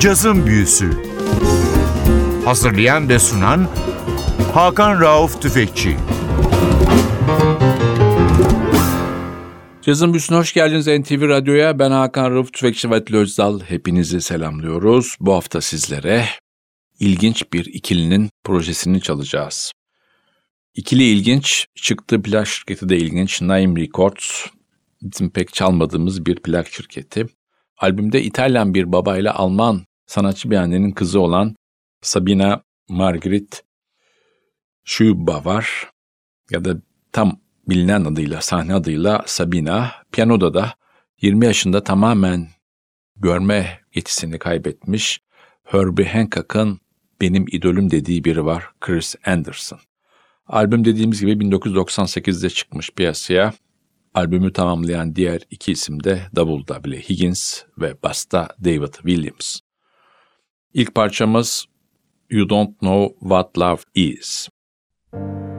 Cazın Büyüsü Hazırlayan ve sunan Hakan Rauf Tüfekçi Cazın Büyüsü'ne hoş geldiniz NTV Radyo'ya. Ben Hakan Rauf Tüfekçi ve Özdal. Hepinizi selamlıyoruz. Bu hafta sizlere ilginç bir ikilinin projesini çalacağız. İkili ilginç, çıktığı plak şirketi de ilginç. Naim Records, bizim pek çalmadığımız bir plak şirketi. Albümde İtalyan bir babayla Alman sanatçı bir annenin kızı olan Sabina Margaret Schuba var. Ya da tam bilinen adıyla, sahne adıyla Sabina. Piyanoda da 20 yaşında tamamen görme yetisini kaybetmiş Herbie Hancock'ın benim idolüm dediği biri var, Chris Anderson. Albüm dediğimiz gibi 1998'de çıkmış piyasaya. Albümü tamamlayan diğer iki isim de davulda bile Higgins ve basta David Williams. İlk parçamız You Don't Know What Love Is. with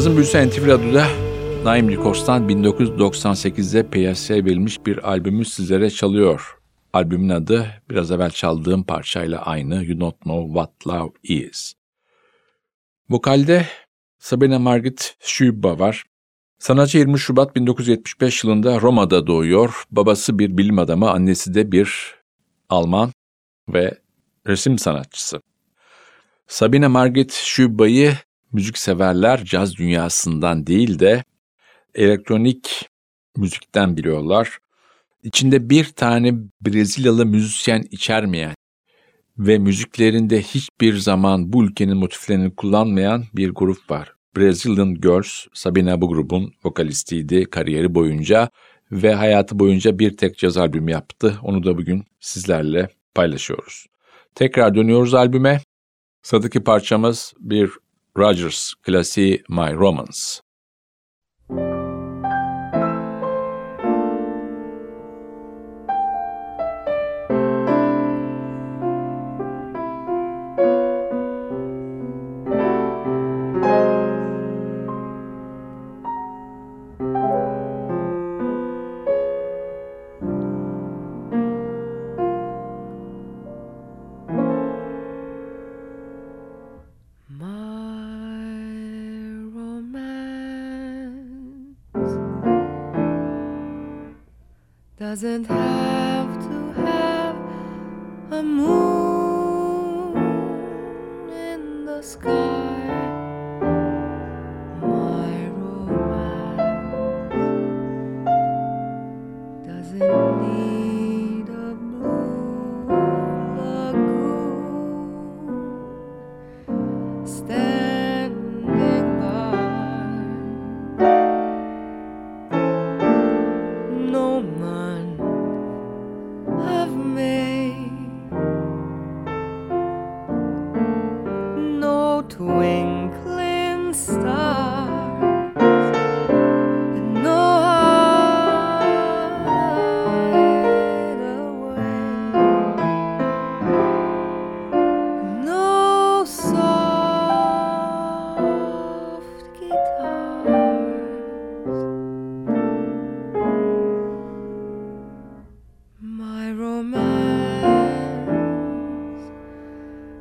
Cazın büyüsü NTV Radyo'da Naim Rikos'tan 1998'de piyasaya verilmiş bir albümü sizlere çalıyor. Albümün adı biraz evvel çaldığım parçayla aynı You Don't Know What Love Is. Vokalde Sabine Margit Schüba var. Sanatçı 20 Şubat 1975 yılında Roma'da doğuyor. Babası bir bilim adamı, annesi de bir Alman ve resim sanatçısı. Sabine Margit Schüba'yı müzik severler caz dünyasından değil de elektronik müzikten biliyorlar. İçinde bir tane Brezilyalı müzisyen içermeyen ve müziklerinde hiçbir zaman bu ülkenin motiflerini kullanmayan bir grup var. Brazilian Girls, Sabina bu grubun vokalistiydi kariyeri boyunca ve hayatı boyunca bir tek caz albümü yaptı. Onu da bugün sizlerle paylaşıyoruz. Tekrar dönüyoruz albüme. Sıradaki parçamız bir Rogers klasiği My Romance. Doesn't have to have a moon in the sky.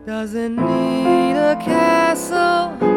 Doesn't need a castle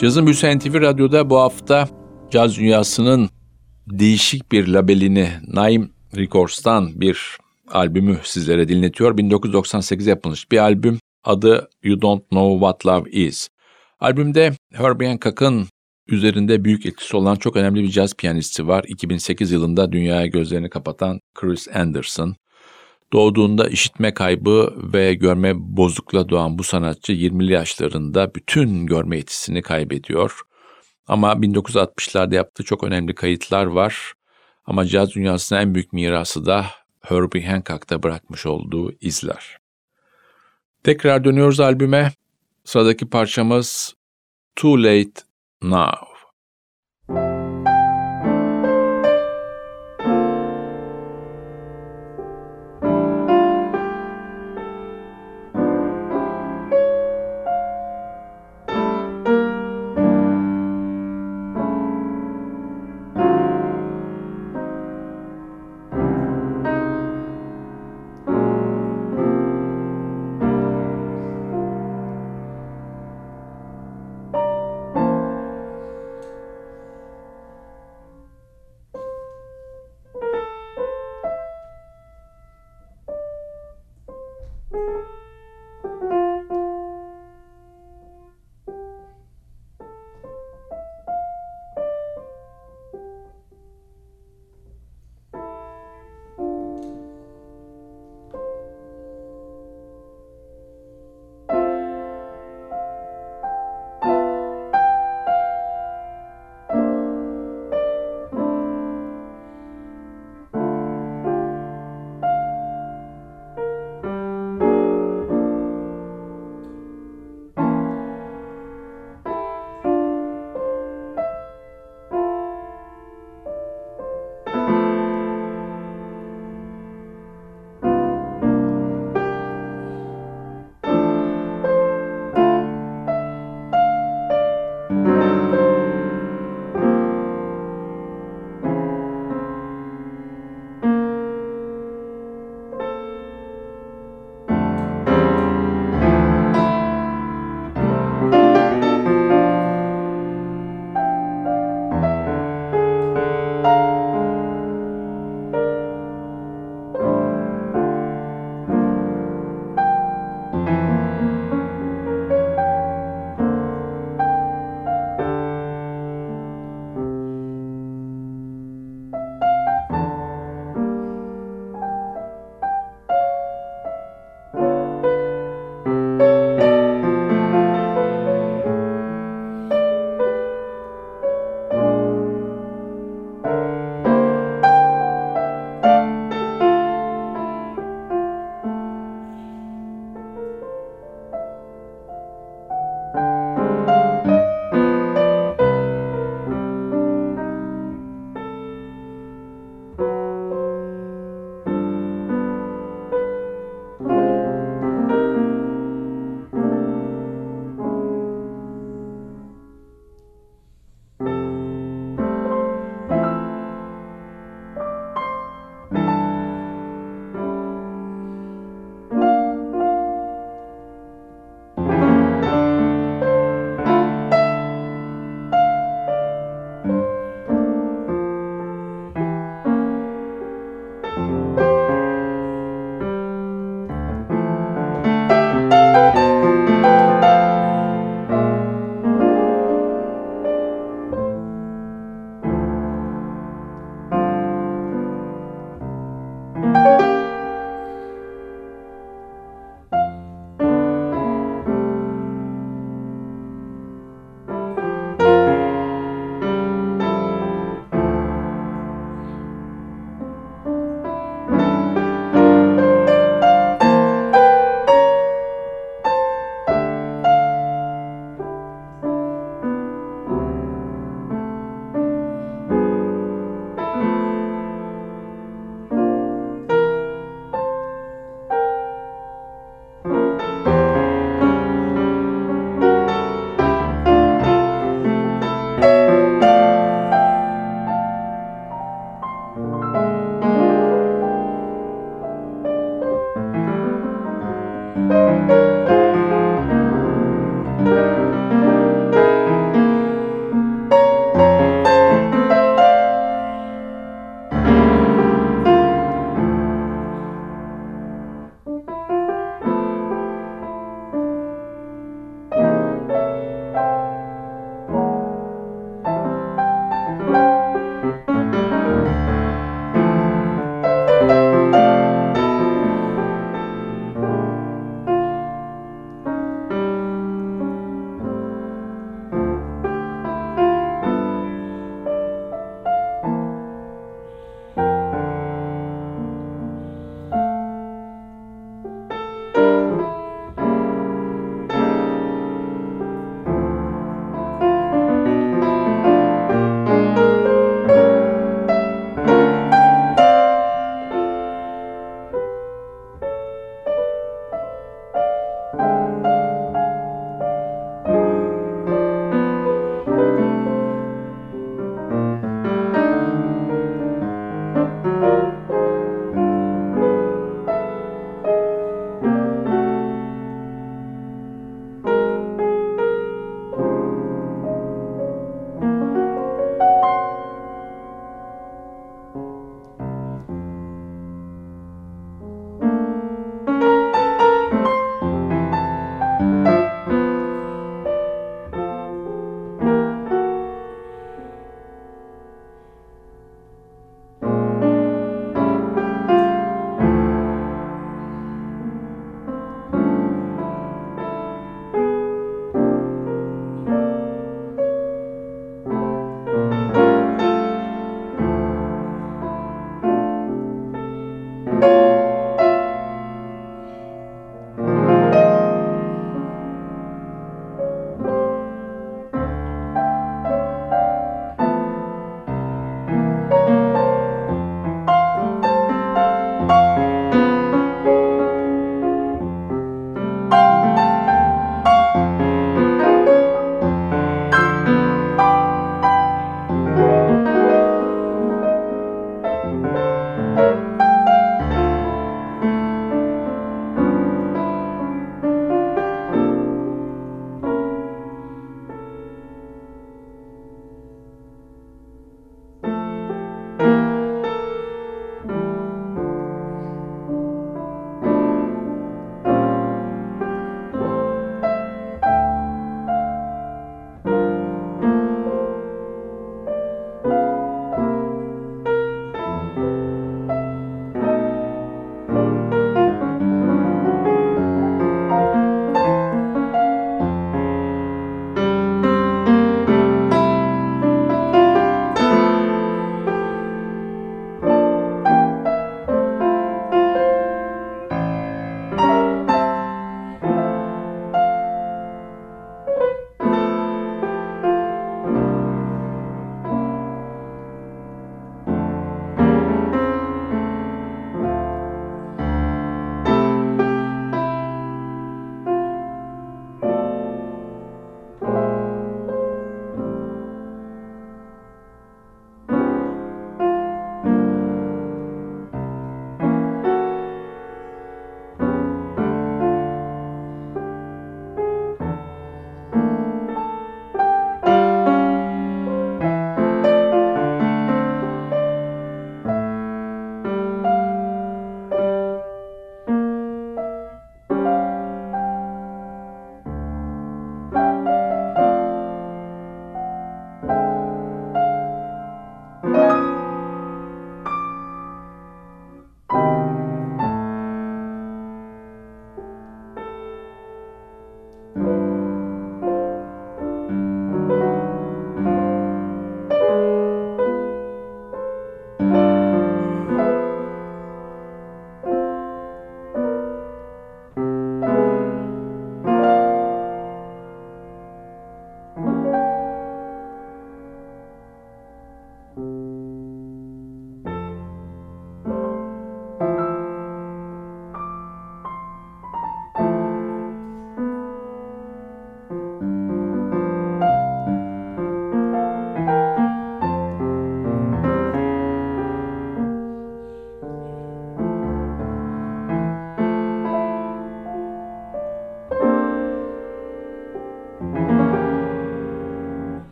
Cazın Büyüsü NTV Radyo'da bu hafta caz dünyasının değişik bir labelini Naim Records'tan bir albümü sizlere dinletiyor. 1998 yapılmış bir albüm. Adı You Don't Know What Love Is. Albümde Herbie Hancock'ın üzerinde büyük etkisi olan çok önemli bir caz piyanisti var. 2008 yılında dünyaya gözlerini kapatan Chris Anderson. Doğduğunda işitme kaybı ve görme bozukluğu doğan bu sanatçı 20'li yaşlarında bütün görme yetisini kaybediyor. Ama 1960'larda yaptığı çok önemli kayıtlar var. Ama caz dünyasının en büyük mirası da Herbie Hancock'ta bırakmış olduğu izler. Tekrar dönüyoruz albüme. Sıradaki parçamız Too Late Now.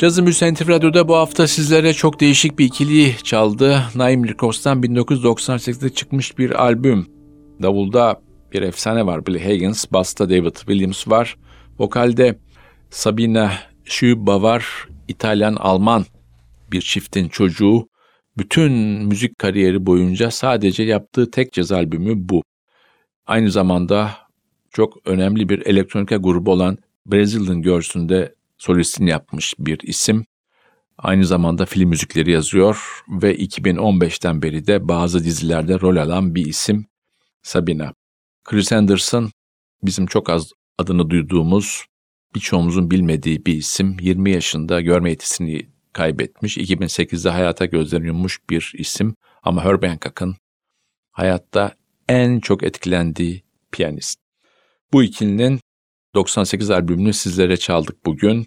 Cazı Müsentif Radyo'da bu hafta sizlere çok değişik bir ikili çaldı. Naim Ricos'tan 1998'de çıkmış bir albüm. Davulda bir efsane var Billy Higgins, basta David Williams var. Vokalde Sabina Schuba var, İtalyan-Alman bir çiftin çocuğu. Bütün müzik kariyeri boyunca sadece yaptığı tek caz albümü bu. Aynı zamanda çok önemli bir elektronika grubu olan Brazilian Girls'ünde solistini yapmış bir isim. Aynı zamanda film müzikleri yazıyor ve 2015'ten beri de bazı dizilerde rol alan bir isim Sabina. Chris Anderson bizim çok az adını duyduğumuz, birçoğumuzun bilmediği bir isim. 20 yaşında görme yetisini kaybetmiş. 2008'de hayata gözlerini yummuş bir isim ama Herb Hancock'ın hayatta en çok etkilendiği piyanist. Bu ikilinin 98 albümünü sizlere çaldık bugün.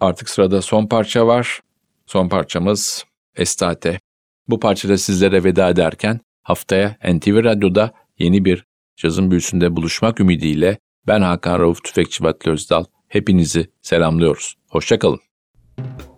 Artık sırada son parça var. Son parçamız Estate. Bu parçada sizlere veda ederken haftaya NTV Radyo'da yeni bir cazın büyüsünde buluşmak ümidiyle ben Hakan Rauf Tüfekçi Vatli Özdal. Hepinizi selamlıyoruz. Hoşçakalın. estate.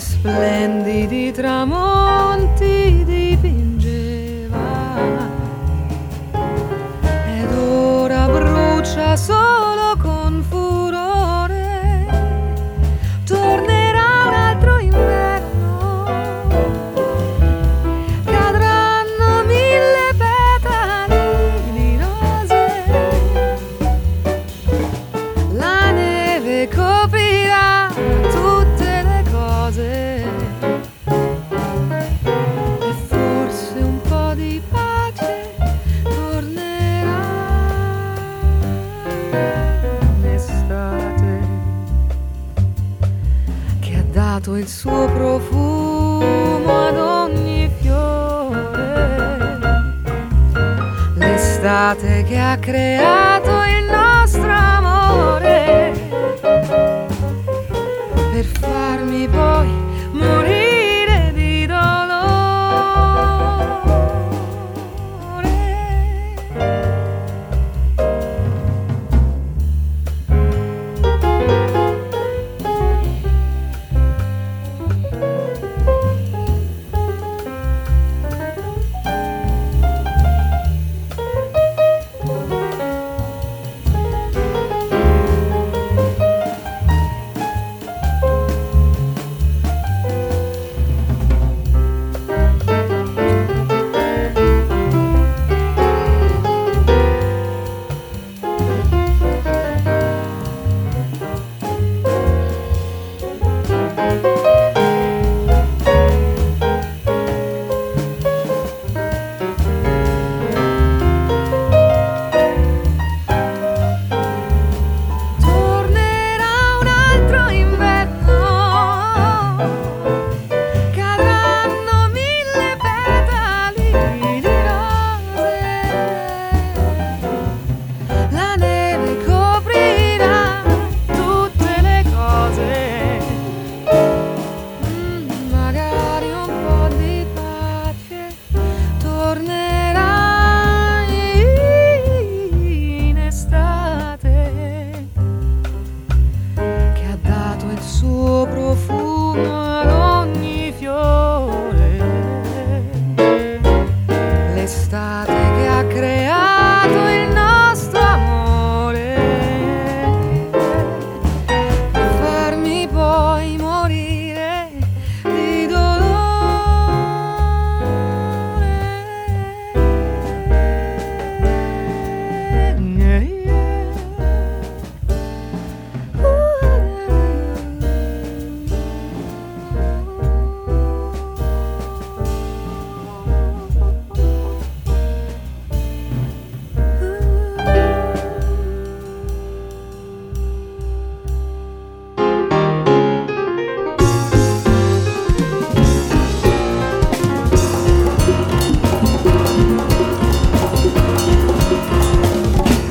Splendidi tramonti L'estate che ha creato il nostro amore. Per farmi poi morire